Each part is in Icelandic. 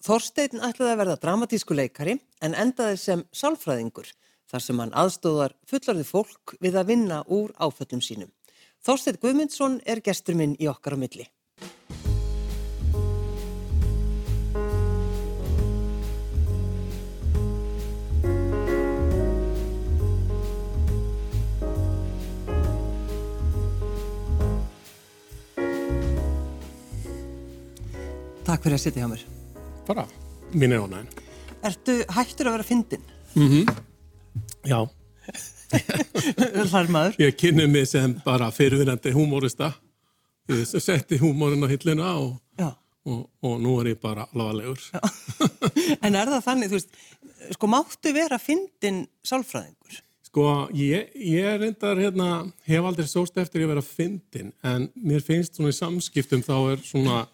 Þorstein ætlaði að verða dramatísku leikari en endaði sem sálfræðingur þar sem hann aðstóðar fullarði fólk við að vinna úr áföllum sínum. Þorstein Guðmundsson er gestur minn í okkar á milli. Takk fyrir að sitja hjá mér. Bara, mín er ánægin. Ertu hættur að vera fyndin? Já, Hlar maður. ég kynni mig sem bara fyrirvinandi húmórista. Ég setti húmórin á hillina og, Já. og, og nú er ég bara alvarlegur. En er það þannig, þú veist, sko máttu vera fyndin sálfræðingur? Sko, ég, ég reyndar hérna, hef aldrei sóst eftir að vera fyndin, en mér finnst svona í samskiptum þá er svona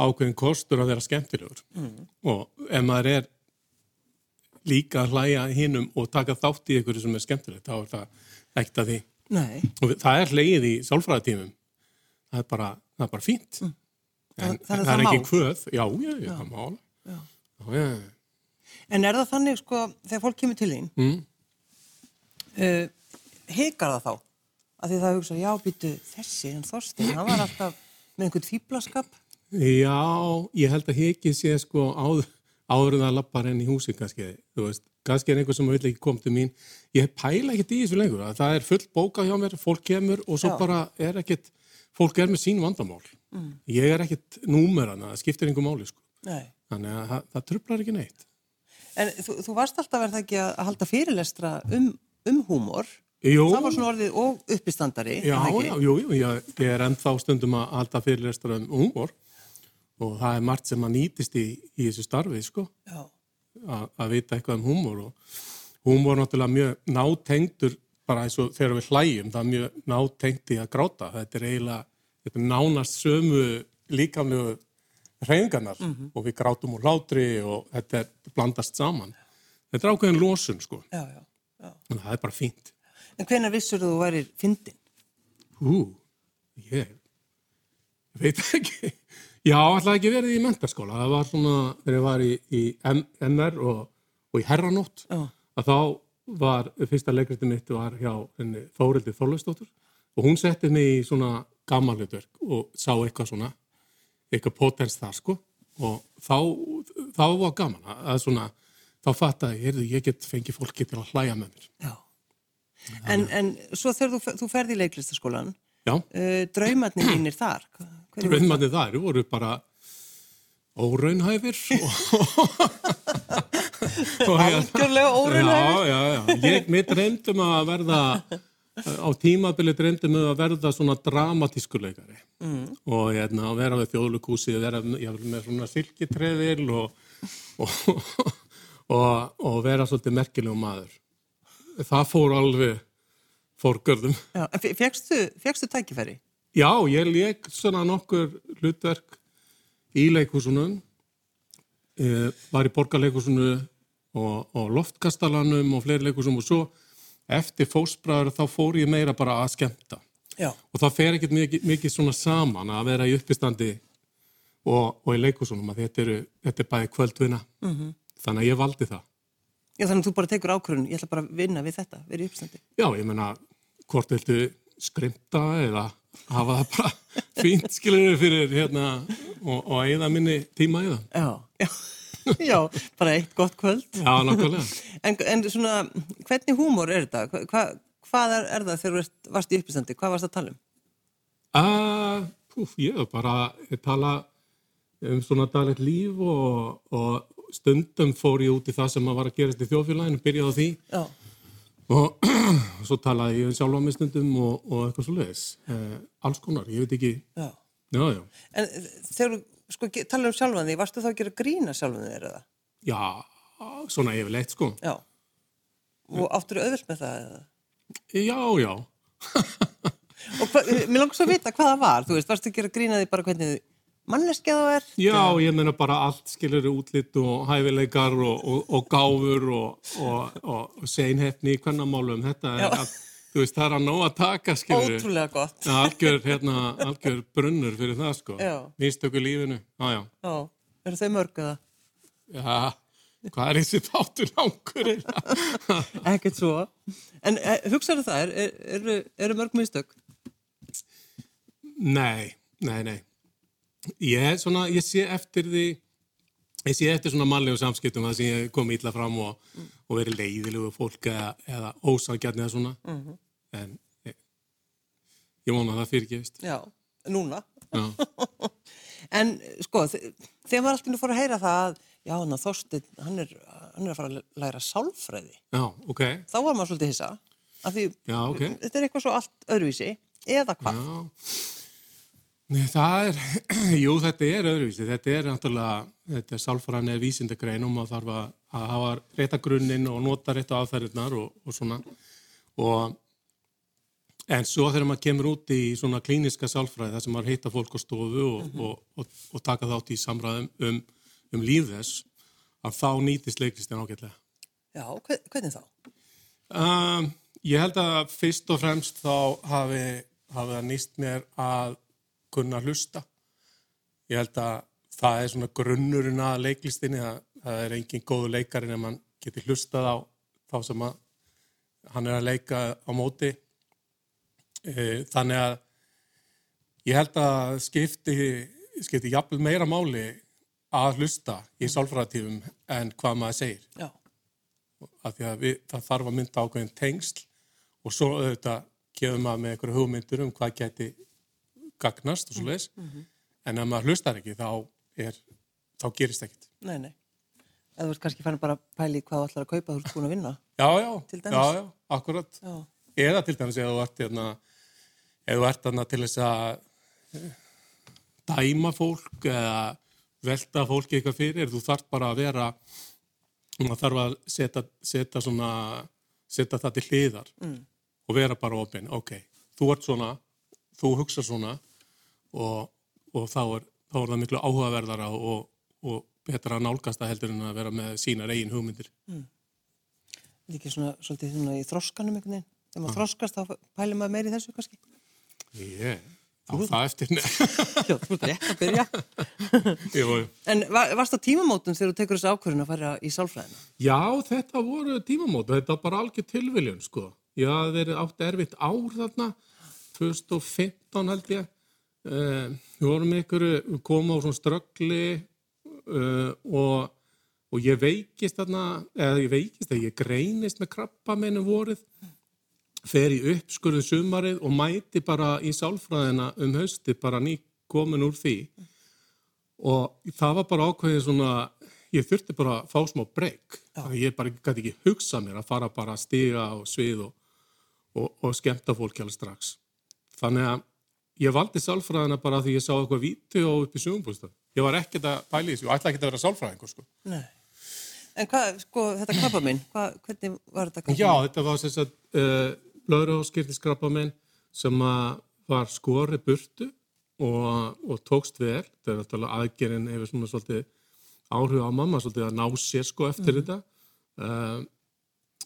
ákveðin kostur að vera skemmtilegur. Og ef maður er líka að hlæja hinnum og taka þátt í ykkur sem er skemmtilegt, þá er það ekkert að því. Nei. Og það er hlegið í sálfræðatímum. Það er bara, það er bara fínt. En Þannig að það, það er ekki má. kvöð. Já, já, já, það má. Já. Já, já. En er það þannig, sko, þegar fólk kemur til þín, Mm. uh, hekar það þá? Af því það hugsa, já, býtu, þessi, en Þorstein, hann var alltaf með einhvern fýblaskap. Já, ég held að hekið sé sko áður, áður en það lappar enn í húsi kannski, þú veist, kannski er einhver sem vill ekki koma til mín, ég pæla ekkert í þessu lengur, að það er full bóka hjá mér, fólk kemur og svo Já. bara er ekkert, fólk er með sín vandamál, ég er ekkert númerana, það skiptir einhver máli sko, Nei. þannig að það, það trublar ekki neitt. En þú, þú varst alltaf verið ekki að halda fyrirlestra um, um húmor. Jú, Það var svona orðið og uppistandari. já, það ekki? já, jú, ég, ég er ennþá stundum að halda fyrirlestra um húmor og það er margt sem að nýtist í, í þessu starfi, sko. Að, að vita eitthvað um húmor og húmor er náttúrulega mjög nátengdur bara eins og þegar við hlæjum það er mjög nátengt í að gráta. Þetta er eiginlega, þetta er nánast sömu líkamlegu hreyfingarnar og við grátum úr hlátri og þetta er blandast saman. Þetta er ákveðin losun sko. Já, já, já. en það er bara fínt. En hvenær vissur þú værir fyndin? Ú, ég ég veit ekki Já, alltaf ekki verið í mentaskóla það var svona, þegar ég var í, í MR og, og í herranótt Já. að þá var fyrsta leikriti mitt var hjá henni Þórildi Þorleifsdóttur. Og hún setti mig í svona gammalutverk og sá eitthvað svona eitthvað potens þar sko. Og þá, þá var gaman að- svona, þá fattaði heyrðu, ég get fengið fólki til að hlæja með mér. Já. En, en svo þegar þú, þú ferði í leiklistaskólan, uh, draumarnir mínir þar, Raunmannir þar voru bara óraunhæfir ég, Algjörlega óraunhæfir? Já, já, já. Ég, mér dreymdum að verða á tímabili dreymdum við að verða svona dramatískur leikari mm. og hérna, vera við þjóðlugúsi vera með, með svona silkitrefil og, og, og, og vera svolítið merkilegu maður það fór alveg fórgörðum Já, en fe- fékkstu, fékkstu tækifæri? Já, ég leik svona nokkur hlutverk í leikhúsunum, e, var í borgarleikhúsunu og, og loftkastalanum og fleiri leikhúsum og svo eftir fósbræður þá fór ég meira bara að skemmta. Já. Og það fer ekkert mikið, mikið svona saman að vera í uppistandi og, og í leikhúsunum að þetta, eru, þetta er bæði kvöldvina. -hmm. Þannig að ég valdi það. Já, þannig að þú bara tekur ákvörðun, ég ætla bara að vinna við þetta, verið uppstandi. Já, ég meina, hvort viltu skrimta eða hafa það bara fínt skilur fyrir hérna og, og eigða minni tíma í það. Já, já, já, bara eitt gott kvöld. Já, nákvæmlega. En, en svona, hvernig húmor er þetta? Hva, hva, hvað er, er það þegar þú varst í uppstandi? Hvað varst að tala um? Uh, púf, ég hef bara ég tala um svona daglegt líf og, og stundum fór ég út í það sem að var að gerast í þjóðfélaginu, byrjaði á því Já, og svo talaði ég um sjálfa mig stundum og, og eitthvað svo leiðis. Uh, alls konar, ég veit ekki, já. já, já. En eh, þegar þú sko, talar um sjálfan því, varstu þá að gera grína sjálfan þér eða? Já, svona yfirleitt sko. Já. Og áttur auðvöld með það eða? Já, já. Og hva, eh, mér langar svo að vita hvað það var, þú veist, varstu að gera grína því bara hvernig manneskja þú er? Já, ég meina bara allt skilur útlitt og hæfileikar og, og, og gáfur og, og, og seinhefni í kvennamálum. Þetta er að, þú veist, það er að ná að taka skilur. Ótrúlega gott. Já, algjör, hérna, algjör brunnur fyrir það, sko. Já. Místöku lífinu, já, já. Já, eru þau mörg eða? Já, hvað er þessi þáttur langur? Ekkert svo. En e, hugsaðu það, er, er, eru, eru mörg mistök? nei, nei, nei. Ég, svona, ég sé eftir því, ég sé eftir svona mannlegu samskiptum það sem ég kom ítla fram og, og verið leiðilegu fólk eða, eða ósangjarni eða svona. En ég, ég vona að það fyrirgefist. Já, núna. Já. En sko, þe- þegar maður alltaf fór að heyra það að, já, hann Þorstin, hann er, hann er að fara að læra sálfræði. Já, ok. Þá var maður svolítið hissa. Af því Já, ok. þetta er eitthvað svo allt öðruvísi. Eða hvað? Nei, það er, jú, þetta er öðruvísi. Þetta er náttúrulega, þetta er sálfræðan er vísindagrein og maður þarf að, að hafa rétta grunninn og nota rétta aðferðirnar og, og svona. Og, en svo þegar maður kemur út í svona klíniska sálfræði, þar sem maður heita fólk á stofu og, og, og, og taka þátt í samræðum um, um líf þess, að þá nýtist leiklistin ágætlega. Já, hve- hvernig þá? Um, ég held að fyrst og fremst þá hafi, hafi það nýst mér að kunna hlusta. Ég held að það er svona grunnurinn að leiklistinni, að það er engin góðu leikari en mann geti hlustað á þá sem að hann er að leika á móti. E, þannig að ég held að skipti, skipti jafnvel meira máli að hlusta í sálfræðatífum en hvað maður segir Já, því að við, það þarf að mynda ákveðin tengsl og svo auðvitað kefum maður með einhverju hugmyndur um hvað geti gagnast og svo leis en ef maður hlustar ekki þá, er, þá gerist ekkit. nei, nei. Eða þú ert kannski fann bara pæli hvað þú ætlar að kaupa þú ert búin að vinna. Já, já, Til dæmis? já, já, akkurat. Já, Eða til dæmis eða þú ert hérna, eða þú ert hérna til þess að eh, dæma fólk eða velta fólki eitthvað fyrir, þú þarf bara að vera, maður þarf að setja, setja svona, setja það til hliðar mm. og vera bara opinn, ok, þú ert svona, þú hugsa svona og, og þá, er, þá er það miklu áhugaverðara og, og betra að nálgast það heldur en að vera með sínar eigin hugmyndir. líka svona, svolítið svona í þroskanum einhvern veginn. Þegar maður þroskast þá pælir maður meiri þessu kannski. Ég, á það eftir, Já, þú ert rétt að byrja. jú. En var, varst á tímamótum þegar þú tekur þessu ákvörðun að fara í sálfræðina? Já, þetta voru tímamót og þetta var bara algjör tilviljun, sko. Ég hafði verið átt erfitt ár þarna, 2015 held ég. Uh, við vorum ykkur, við komum á svona ströggli uh, og, og ég veikist þarna, eða ég veikist eða ég greinist með krabba meinu vorið, fer í uppskurðu sumarið og mæti bara í sálfræðina um hausti, bara ný komin úr því. Og það var bara ákveðið svona ég þurfti bara að fá smá breyk ég bara gæti ekki hugsað mér að fara bara að stiga og svið og, og, og skemmta fólk alveg strax. Þannig að ég valdi sálfræðina bara því ég sá eitthvað víti og upp í sjöfumbústað ég var ekkert að pæla í þessu. Og ætla ekkert að vera sálfræðingur sko. Nei. En hvað, sko, þetta krabba minn, hvað, hvernig var þetta krabba Já, þetta var sem sagt uh, blöðróskirtiskrabba minn sem að var skori burtu og, og tókst vel. Þetta er náttúrulega aðgerinn hefur svona svolítið áhrif á mamma svolítið að ná sér sko eftir þetta. Uh,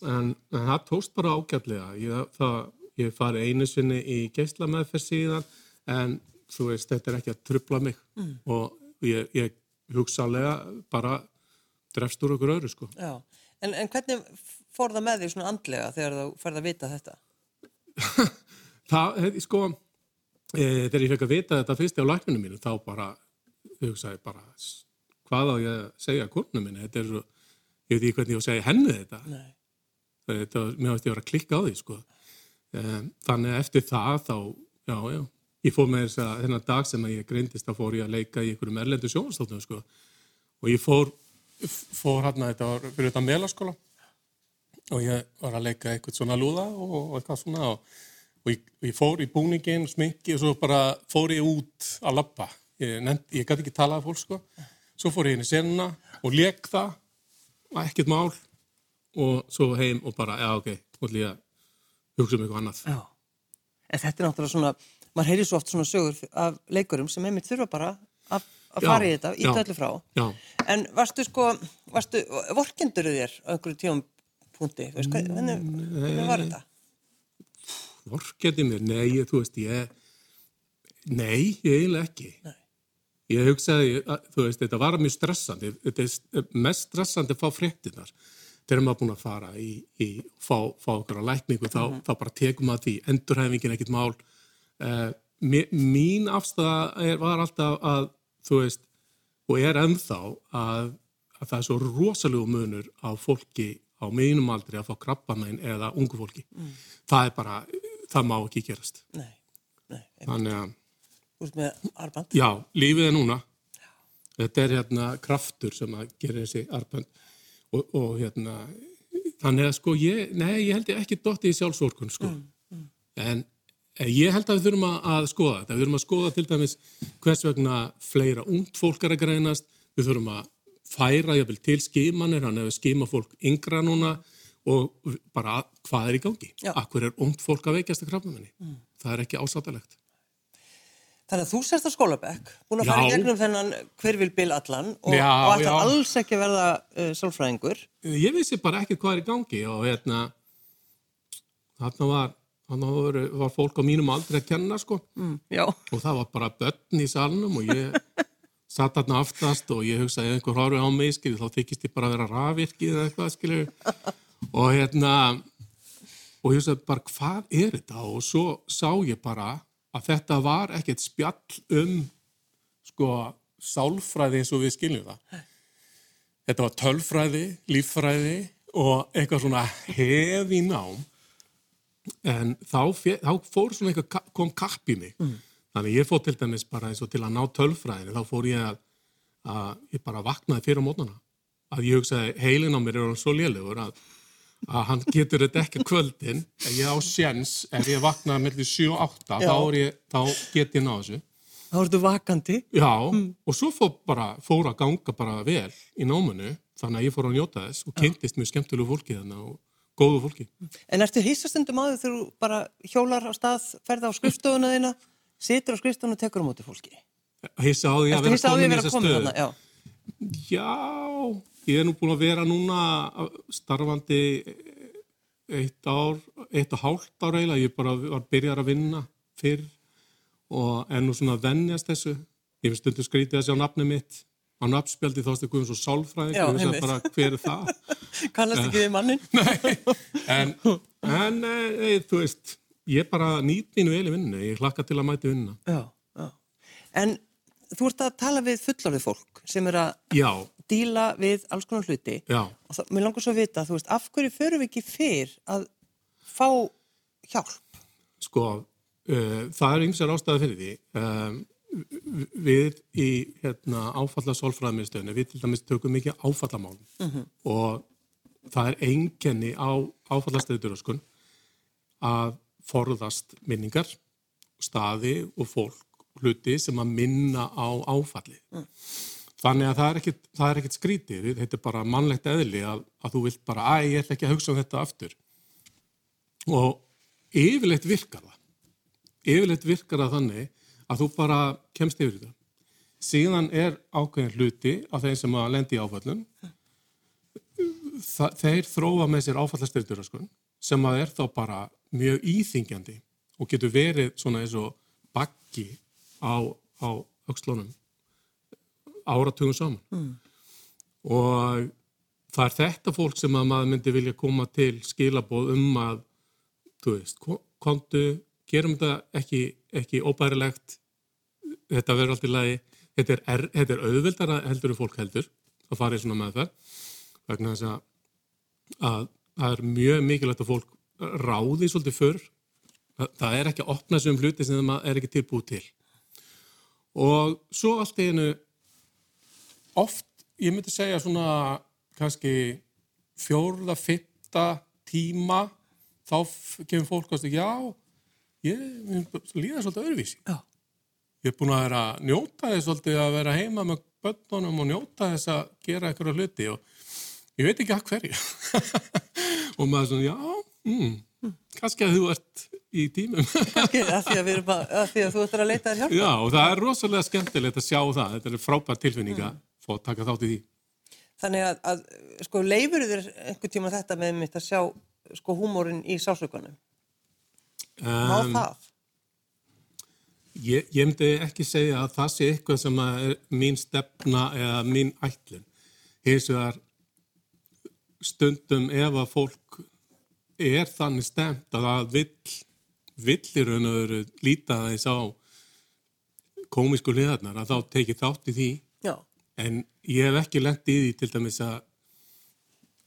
en, en það tókst bara ágætlega. Ég, það, ég fari einu sinni í geisla meðferð síðan en þú veist, þetta er ekki að trubla mig. Og ég, ég hugsalega bara drefst úr okkur öðru sko. Já, en, en hvernig fór það með því svona andlega þegar þú færð að vita þetta? það, sko, e, þegar ég fekk að vita þetta fyrst á lækninu mínu, þá bara, hugsaði bara, hvað á ég að segja kórnum minni, þetta er svo, ég veit ekki hvernig ég á að segja henni þetta, Nei. þetta, mér veist ég var að klikka á því, sko, þannig að eftir það, þá, já, já, ég fór með þess að þennan dag sem að ég greindist, þá fór ég að leika í einhverjum erlendu sjónastóttum, sko, og ég fór, fór hérna, þetta var fyrir þetta melaskóla, og ég var að leika eitthvað svona lúða og, og eitthvað svona og, og ég, ég fór í búningin, sminki og svo bara fór ég út að labba. Ég, ég gæti ekki talað af fólk sko. Svo fór ég inn í senuna og leik það, ekkert mál og svo heim og bara, já ok, ég að hugsa um eitthvað annað. Já. En þetta er náttúrulega svona, maður heyrir svo oft svona sögur af leikurum sem einmitt þurfa bara að, fara í þetta, íta öllu frá. Já, En varstu sko, varstu, vorkendur þér á einhverju tíum punkti? Veist, hvað, hvernig, hvernig var þetta? vorkendi mér, nei, ég- þú veist, ég, nei, ég eiginlega ekki. Nei. Ég hugsaði, að, þú veist, þetta var mjög stressandi. Þetta er mest stressandi að fá fréttinar. Þegar maður búin að fara í, í fá, fá okkur á lækningu, þá, þá bara tekum maður því, endurhæfingin ekkit mál. Uh, mín afstæða er, var alltaf að, þú veist, og er ennþá að, að það er svo rosalegu munur á fólki á mínum aldri að fá krabbamenn eða ungu fólki. Mm. Það er bara, það má ekki gerast. Nei, nei. Þannig að Út með arband? Já, lífið er núna. Já. Þetta er hérna kraftur sem að gera þessi arband og, og hérna, þannig að sko ég, nei, ég held ég ekki dotti í sjálfsvorkun sko. Mm, mm. En ég held að við þurfum að skoða þetta. Við þurfum að skoða til dæmis hvers vegna fleira ungt fólk er að greinast. Við þurfum að færa jáfnvel til skimanir, hann hefur skima fólk yngra núna og bara hvað er í gangi? Já. Akkur er ungt fólk að veikjast að krafnamenni? Mm. Það er ekki ásáttalegt. Þannig að þú sérst á skólabekk, búin að já. fara í gegnum þennan hverfylbil allan og, já, og ætlar alls ekki verða uh, sálfræðingur. Ég vissi bara ekki hvað er í gangi og hérna, þarna var, þarna var, var fólk á mínum aldrei að kenna sko. Mm, og það var bara börn í salnum og ég satt þarna aftast og ég hugsaði ef einhver horfið á mig, skilju, þá þykist ég bara að vera rafvirkið eða eitthvað, skilju, og hérna, og ég hugsaði bara hvað er þetta? Og svo sá ég bara að þetta var ekkert spjall um sko sálfræði eins og við skiljum það. Þetta var tölfræði, líffræði og eitthvað svona hefi nám en þá, þá fór svona eitthvað kom kapp í mig. Mm. Þannig ég fór til dæmis bara eins og til að ná tölfræðinu þá fór ég að, að ég bara vaknaði fyrir mótnana. Að ég hugsaði heilin á mér er svo lélugur að að hann getur þetta ekki kvöldin en ég á sjens, ef ég vaknaði mellir 7 og 8, þá, ég, þá get ég náðu þessu. Þá ertu vakandi? Já, mm. og svo fór, bara, fór að ganga bara vel í námanu þannig að ég fór að njóta þess og kynntist mjög skemmtilegu fólki þannig og góðu fólki. En ertu hýsastundum því þegar þú bara hjólar á stað, ferða á skrifstofuna þína, situr á skrifstofuna og tekur á móti fólki? Hýsa á því að vera komin í þessa stöðu? Já, Ég er nú búin að vera núna starfandi eitt ár, eitt og hálft ár eiginlega. Ég bara var byrjar að vinna fyrr og er nú svona að vennjast þessu. Ég finnst stundu skrítið að sjá nafnið mitt á nafnspjaldi þá stu guðum svo sálfræðing þess að bara hver er það? Kannast ekki við mannin? Nei, en, en e, þú veist, ég bara nýtt mínu í vinnu. Ég hlakka til að mæti vinna. Já, já. En þú ert að tala við fullorðið fólk sem er að já díla við alls konar hluti Já. og það, mér langar svo að vita, þú veist, af hverju förum við ekki fyrr að fá hjálp? Sko, uh, það er ymsar ástæði fyrir því. Um, við í hérna, áfallasólfræðmiðstöðinu, við til dæmis tökum mikið áfallamálum uh mhm. -huh. og það er engenni á áfallastöðuröskun að forðast minningar, staði og fólk hluti sem að minna á áfalli. Uh. Þannig að það er ekkit, það er ekkit skrítið, þetta er bara mannlegt eðli að, að þú vilt bara, að ég ætla ekki að hugsa um þetta aftur. Og yfirleitt virkar það. Yfirleitt virkar það þannig að þú bara kemst yfir þetta. Síðan er ákveðin hluti af þeim sem að lendi í áfallum. Það, þeir þróa með sér áfallastyrtur sem að er þá bara mjög íþingjandi og getur verið svona eins og bakki á, á aukslónum áratugum saman. Mm. og það er þetta fólk sem að maður myndi vilja koma til skilabóð um að þú veist, kontu gerum þetta ekki, ekki óbærilegt þetta verður allt í lagi. Þetta er, er, þetta er auðvildara heldur en fólk heldur að fara í svona með það vegna þess að, að það er mjög mikilvægt að fólk ráði svolítið fyrr það, það er ekki að opna þessum hluti sem það er ekki tilbúið til. Og svo allt í einu oft, ég myndi segja svona kannski fjórða, fitta tíma þá kemur fólk að já, ég líða svolítið öðruvísi. Já. Ég er búin að vera að njóta þess svolítið að vera heima með börnunum og njóta þess að gera eitthvað hluti og ég veit ekki að hverju. og maður svona, já, mm, kannski að þú ert í tímum. kannski að því að, að, að því að þú ert að leita þér hjálpa. Já, og það er rosalega skemmtilegt að sjá það. Þetta er frábært tilfinninga. Mm og taka þátt í því. Þannig að, að sko, leifur þér einhver tíma þetta með mitt að sjá sko húmórin í sásökunum? Má um, það? Ég, ég myndi ekki segja að það sé eitthvað sem er mín stefna eða mín ætlun. Hins vegar stundum ef að fólk er þannig stemt að það vill, villir raun og veru líta þess á komísku liðarnar að þá tekið þátt í því. En ég hef ekki lent í því til dæmis að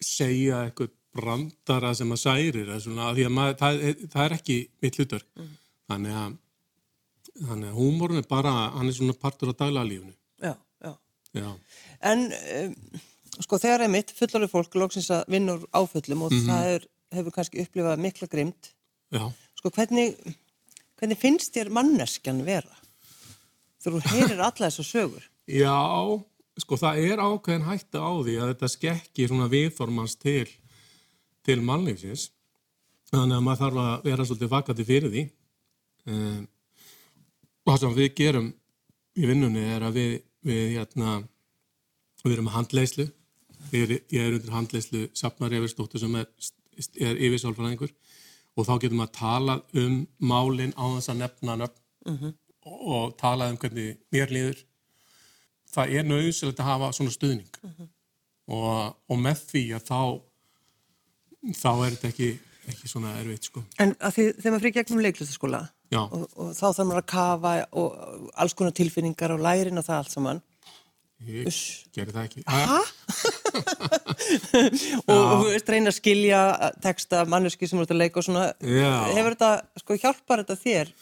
segja eitthvað brandara sem að særir eða svona, því að maður, það, það er ekki mitt hlutur þannig að þannig að húmórun er bara hann er svona partur á daglega lífunu Já, já. já, En um, sko þegar er mitt fullarlega fólk loksins að vinna úr áföllum og það er, hefur kannski upplifað mikla grimt. já, Sko hvernig, hvernig finnst þér manneskjan vera? Þegar þú heyrir alla þessar sögur. já sko það er ákveðin hætta á því að þetta skekki svona viðformans til til mannlífsins. Þannig að maður þarf að vera svolítið vakandi fyrir því. Um, og það sem við gerum í vinnunni er að við, við hérna við erum með handleyslu er, ég er undir handleyslu Sapnar Efirsdóttur sem er, er yfirsálfræðingur. Og þá getum að tala um málin á þess að nefna nöfn og tala um hvernig mér líður það er nöðsilegt að hafa svona stuðning og, og með því að þá þá er þetta ekki, ekki svona erfitt sko. En því þegar maður fyrir gegnum leiklistaskóla og, og þá þarf maður að kafa og alls konar tilfinningar og lærin og það allt saman. Ég Uss. gerir það ekki. og þú veist reyna að skilja texta manneski sem þú ert að leika og svona Já. hefur þetta, sko hjálpar þetta þér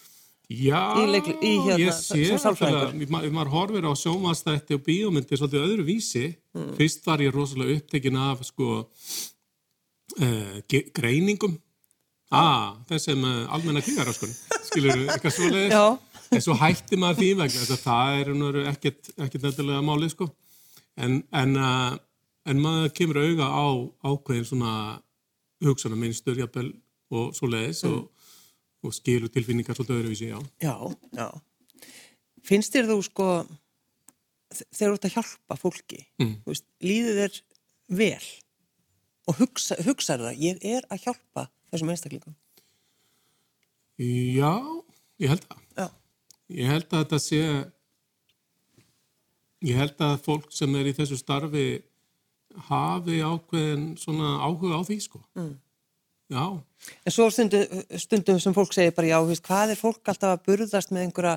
Já, í hérna, ég sé ma- ef maður horfir á sjómanstætti og bíómyndir svolítið öðru vísi, Mm. fyrst var ég rosalega upptekinn af sko uh, greiningum, ah, þessum uh, almenna kvíðaráskunni, skilur eitthvað svoleiðis, Já. en svo hætti maður því vegna þess að það er nú ekkert, ekkert nefnilega málið sko, en, en, uh, en maður kemur auga á ákveðin svona hugsanaminstur, jafnvel, og svoleiðis Mm. og og skilur tilfinningar svolítið öðruvísi, já. Já, já. Finnst þér þú sko, þegar þú ert að hjálpa fólki, Mm. veist, líður þér vel og hugsa, hugsaður það, ég er að hjálpa þessum einstaklingum. Já, ég held það. Já, Ég held að þetta sé, ég held að fólk sem er í þessu starfi hafi ákveðin svona áhuga á því, sko. Mm. Já, en svo stundum, stundum sem fólk segir bara, já, veist, hvað er fólk alltaf að burðast með einhverja,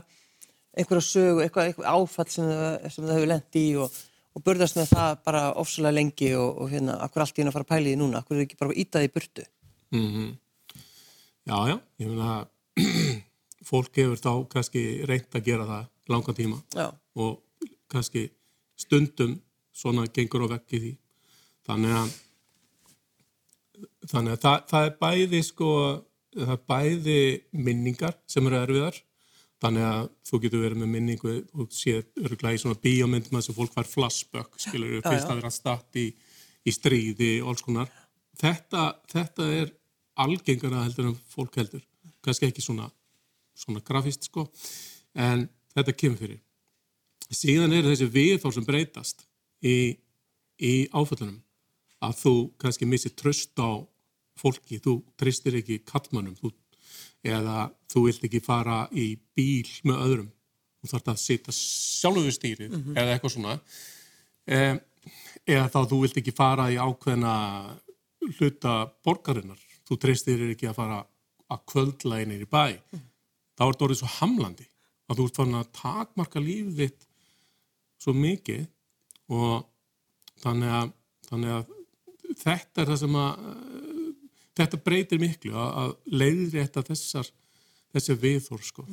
einhverja sögu, eitthvað, eitthvað áfall sem það, sem það hefur lent í og, og burðast með það bara ofsalega lengi og, og hérna, akkur allt í hérna að fara að pæli því núna, akkur er ekki bara að íta því í burtu. mm já, já, ég meina, fólk hefur þá kannski reynt að gera það langan tíma Já, og kannski stundum svona gengur á vekk í því. Þannig að, þannig að það, það er bæði sko, það er bæði minningar sem eru erfiðar. Þannig að þú getur verið með minningu og séð örgulega í svona bíómyndum að þessu fólk var flashback, skilur við, fyrst að vera statt í, í stríði og alls konar. Þetta, þetta er algengara heldur en fólk heldur. Kannski ekki svona, svona grafist sko, en þetta kemur fyrir síðan eru þessi viðþór sem breytast í, í áföllunum að þú kannski missir tröst á fólki, þú tristir ekki kallmannum þú, eða þú vilt ekki fara í bíl með öðrum. Þú þarf að sitja sjálfur við stýrið eða eitthvað svona. E, eða þá þú vilt ekki fara í ákveðna hluta borgarinnar. Þú tristir ekki að fara að kvöldla einir í bæ. Þá er þetta orðið svo hamlandi að þú ert fann að takmarka lífið þitt svo mikið og þannig að, þannig að þetta er það sem að uh, þetta breytir miklu að, að leiðri þetta þessar þessi viðþór sko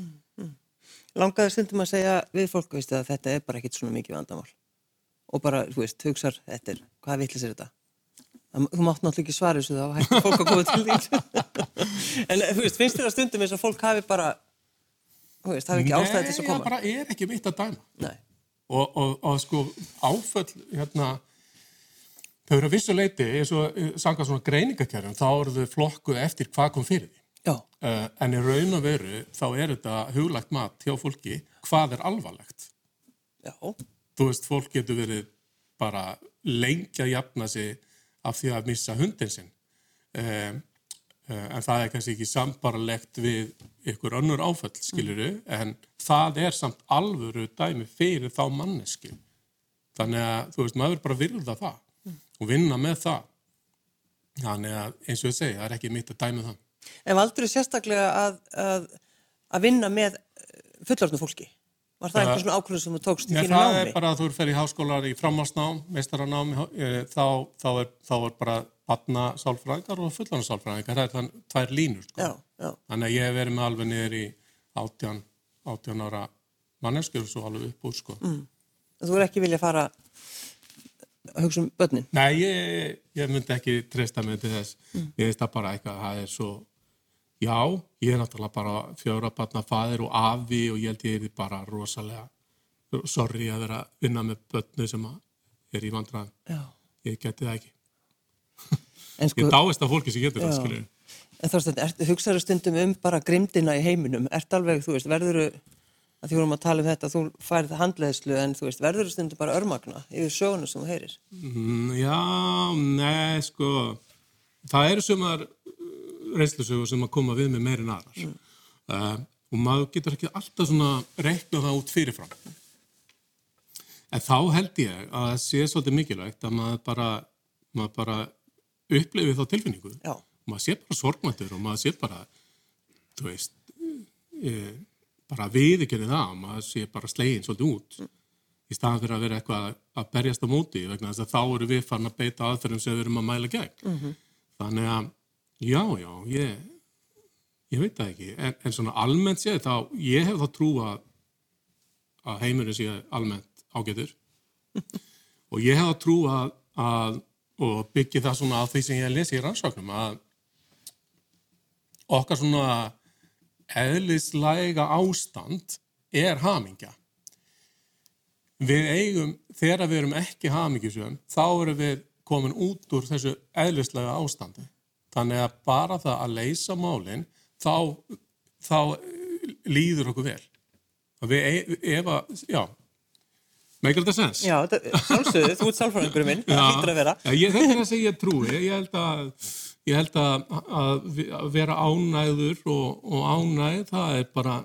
langaði stundum að segja við fólk, veistu, að þetta er bara ekkit svona mikið vandamál og bara, þú veist, hugsar, þetta er, hvað vitlis er þetta? Þú mátt náttúrulega ekki svara þessu þá, hætti fólk að koma til því. en þú veist, finnst þér að stundum eins og fólk hafi bara, þú veist, hafi ekki ástæði til þess að Nei, koma? það bara er ekki mitt að dæma Nei. og, og, og sko áföll hérna þau eru að vissu leiti eins og eh, sanga svona greiningakjærum þá eru þau flokku eftir hvað kom fyrir því. Já, uh, en í raun og veru þá er þetta huglagt mat hjá fólki hvað er alvarlegt? Já, þú veist, fólk getur verið bara lengi að jafna sig af því að missa hundin sinn. Um, Eh, en það er kannski ekki sambarlegt við ykkur önnur áföll, skiluru, en það er samt alvöru dæmi fyrir þá mannesku. Þannig að, þú veist, maður bara virða það og vinna með það. Þannig að, eins og ég segi, það er ekki mitt að dæmi það. En valdur þið sérstaklega að, að, að vinna með fullorðnu fólki? Var það einhvers svona ákvörðu sem þú tókst í Nei, þínu námi? það er bara að þú ferð í háskólar í framhalsnám, meistaranám, eh, þá, þá, er, þá er bara batna sálfræðingar og fullarna sálfræðingar, það er þann tvær línur. Sko. Já, já. Þannig að ég hef verið með alveg niður í átján, átján ára manneskjur og alveg upp úr sko. Mm. Þú er ekki vilja fara að hugsa um börnin? Nei, ég, ég myndi ekki treysta mig til þess. Mm. Ég veist það bara eitthvað, það er svo, já, ég er náttúrulega bara fjóra batna faðir og afi og ég held ég er bara rosalega sorry að vera að vinna með börnu sem er í vandræðan. Já. Ég geti það ekki. En sko, Ég dáist af fólki sem getur það, Já. skilur. en þorstein, hugsaður stundum um bara grimdina í heiminum? Ert alveg, þú veist, verður að því vorum að tala um þetta, þú færið handleðslu en þú veist, verður stundum bara örmagna yfir söguna sem þú heyrir? Mm, já, nei, sko, það eru sumar reynslusögur sem að koma við með meirinn aðrar. Uh, og maður getur ekki alltaf svona reikna það út fyrirfram. En þá held ég að það sé svolítið mikilvægt að maður bara, maður bara upplifi þá tilfinningu. Já. Maður sé bara sorgmættur og maður sé bara, þú veist, e, bara viðikynni það, maður sé bara slegin svolítið út. Í staðan fyrir að vera eitthvað að berjast á móti vegna þess að þá eru við farin að beita aðferðum sem við erum að mæla gegn. Þannig að, já, já, ég, ég veit það ekki, en, en svona almennt séð þá, ég hef þá trú að, að heimurinn sé almennt ágætur. Og ég hef þá trú að, að og byggi það svona á því sem ég lesi í rannsóknum að okkar svona eðlislæga ástand er hamingja. Við eigum, þegar við erum ekki hamingjusum, þá erum við komin út úr þessu eðlislega ástandi. Þannig að bara það að leysa málinn, þá, þá líður okkur vel. Við, e- ef að, já, meikar þetta sens? Já, þetta- sjálfsögðu, þú ert sálfræðingur minn, það hlýtur að vera. Já, ég, þetta er það sem ég trúi. Ég held að, ég held að, að að vera ánæður og, og ánæð, það er bara,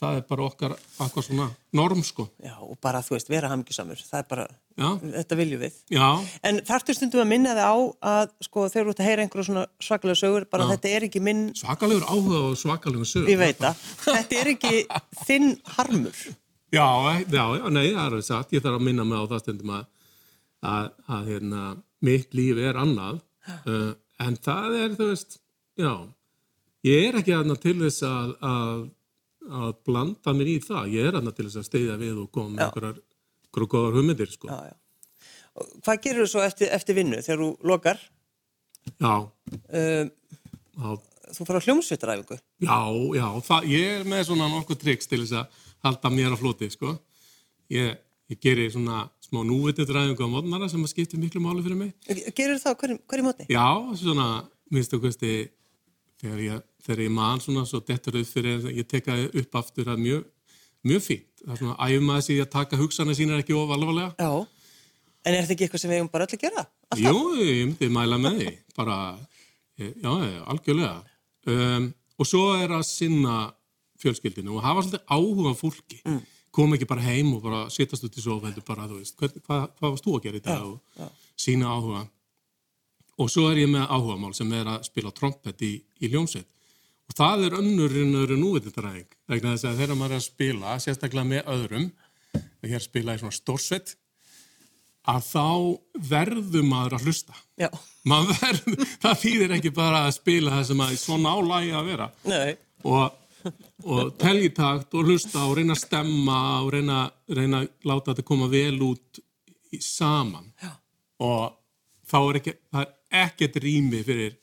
það er bara okkar, okkar svona norm, sko. Já, og bara, þú veist, vera hamingjusamur, það er bara, Já, þetta viljum við. já, En þarftu stundum að minna þig á að, sko, þegar þú ert að heyra einhverju svona svakalega sögur, bara þetta er ekki minn, svakalegur áhuga og svakalegur sög. ég veit það, þetta er ekki þinn harmur. Já, já, já, nei, það er sagt. Ég þarf að minna mig á það stundum að, að, að hérna, mitt líf er annað. Uh, en það er, þú veist, já, ég er ekki aðna til þess að, að, að blanda mér í það. Ég er aðna til þess að steyðja við og koma með einhverjar, góðar hugmyndir, sko. Já, já. Hvað gerir þú svo eftir, eftir vinnu þegar þú lokar? Já, Um, þú fara hljómsveitaræfingu. já, já það, ég er með svona nokkuð triks til þess að halda mér á floti, sko. Ég, ég gerir svona smá núvitið ræðingu á mótnara sem að skipta miklu máli fyrir mig. Gerir það hverju, hverju mótni? Já, svona, minnstu kosti, þegar ég, þegar ég man svona, svo dettur auð fyrir, ég teka upp aftur að mjög, mjög fínt. Það er svona, æfum að þessi að taka hugsanir sínar ekki of alvarlega. Já. En er þetta ekki eitthvað sem við eigum bara öll að gera? Jú, ég myndi mæla með því, bara, já, algjörlega. Um, og svo er að sinna fjölskyldinu og hafa svolítið áhuga fólki. Mm. Kom ekki bara heim og bara sittast út í sofa, heldur bara, þú veist, hvað, hvað, hvað varst þú að gera í dag og sína áhuga. Og svo er ég með áhugamál sem er að spila trompet í, í ljómsveit. Og það er önnur en núvitindaræðing. Vegna þess að þegar maður er að spila, sérstaklega með öðrum, og hér spila í svona stórsveit, að þá verður maður að hlusta. Verður, það þýðir ekki bara að spila það sem að svona álægi að vera. Nei. Og, og telja í takt og hlusta og reyna að stemma og reyna, reyna að láta þetta koma vel út í, saman. Já. Og þá er ekki, það er ekkert rými fyrir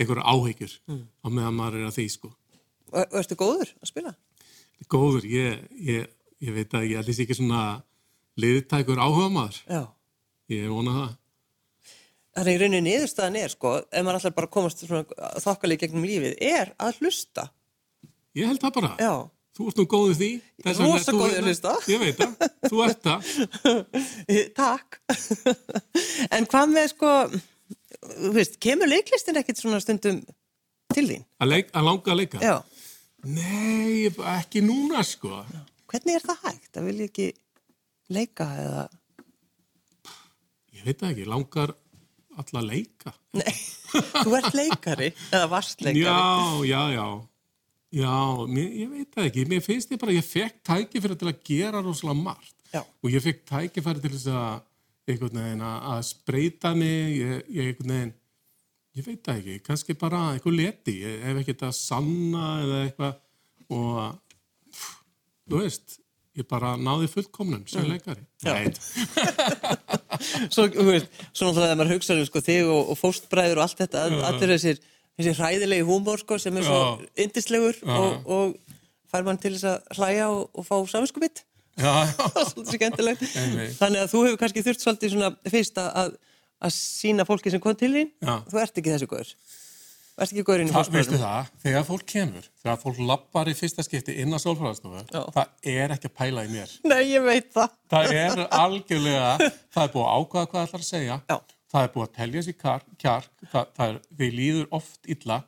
einhverja áhyggjur á meðan maður er að því sko. Og, ertu góður að spila? Góður, ég, ég, ég veit að ég ætlis ekki svona liðtækur áhuga maður. Já. Ég vona það. Þannig í rauninni niðurstaðan er, sko, ef maður ætlar bara komast þokkalið gegnum lífið, er að hlusta. Ég held það bara. Já. Þú ert nú góð í því. Þess vegna Rosa ert þú góð í að hérna. hlusta. Ég veit það. Þú ert það. Takk. en hvað með, sko, þú veist, kemur leiklistin ekkit svona stundum til þín? Að, leik, að langa að leika? Já. Nei, ekki núna sko. Hvernig er það hægt? Það vil ekki leika eða... Ég veit ekki, langar alla leika. Nei, þú ert leikari eða varst leikari. Já, já, já. Já, mér, ég veit það ekki. Mér finnst ég bara, ég fekk tækifæri til að gera rosalega margt. Já. Og ég fekk tækifæri til þess að, einhvern veginn, að spreita mig, ég, ég einhvern veginn, ég veit það ekki, kannski bara eitthvað leti, hef ekkert að sanna eða eitthvað og, pff, þú veist, ég bara náði fullkomnum sem leikari. Já. Nei, Svo, þú veist, svo náttúrulega þegar maður hugsa um sko, þig og, og fóstbræður og allt þetta, allir þessir, þessir hræðilegi húmór sko, sem er svo yndislegur og, og fær mann til þess að hlæja og, og fá saminskupið. Þannig að þú hefur kannski þurft svolítið svona fyrst að, að sína fólki sem kom til þín. Þú ert ekki þessi góður. Þú ert ekki góður inn í það, þegar fólk kemur, þegar fólk lappar í fyrsta skipti inn á sólfræðastofu, Já. það er ekki að pæla í mér. Nei, ég veit það. Það er algjörlega, það er búið að ákvaða hvað það ætlar að segja, Já. Það er búið að telja sér kar, kjark, það, það er, við líður oft illa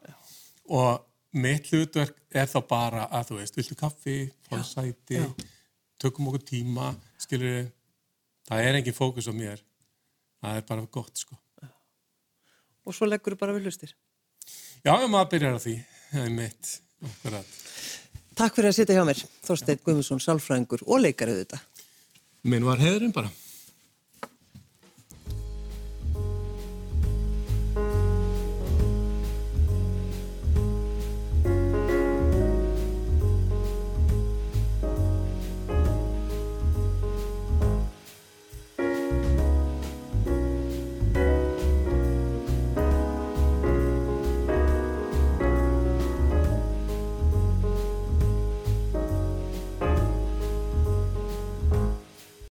og mitt hlutverk er þá bara að þú veist, viltu kaffi, fóðu sæti, tökum okkur tíma, skilur það er engin fókus á mér, það er bara gott sko. Og svo leggur þú bara við hlustir. Já, maður byrjar á því, það er mitt, akkurat. Takk fyrir að sitja hjá mér, Þorsteinn Guðmundsson, sálfræðingur og leikarið þetta. Minn var heðurinn bara.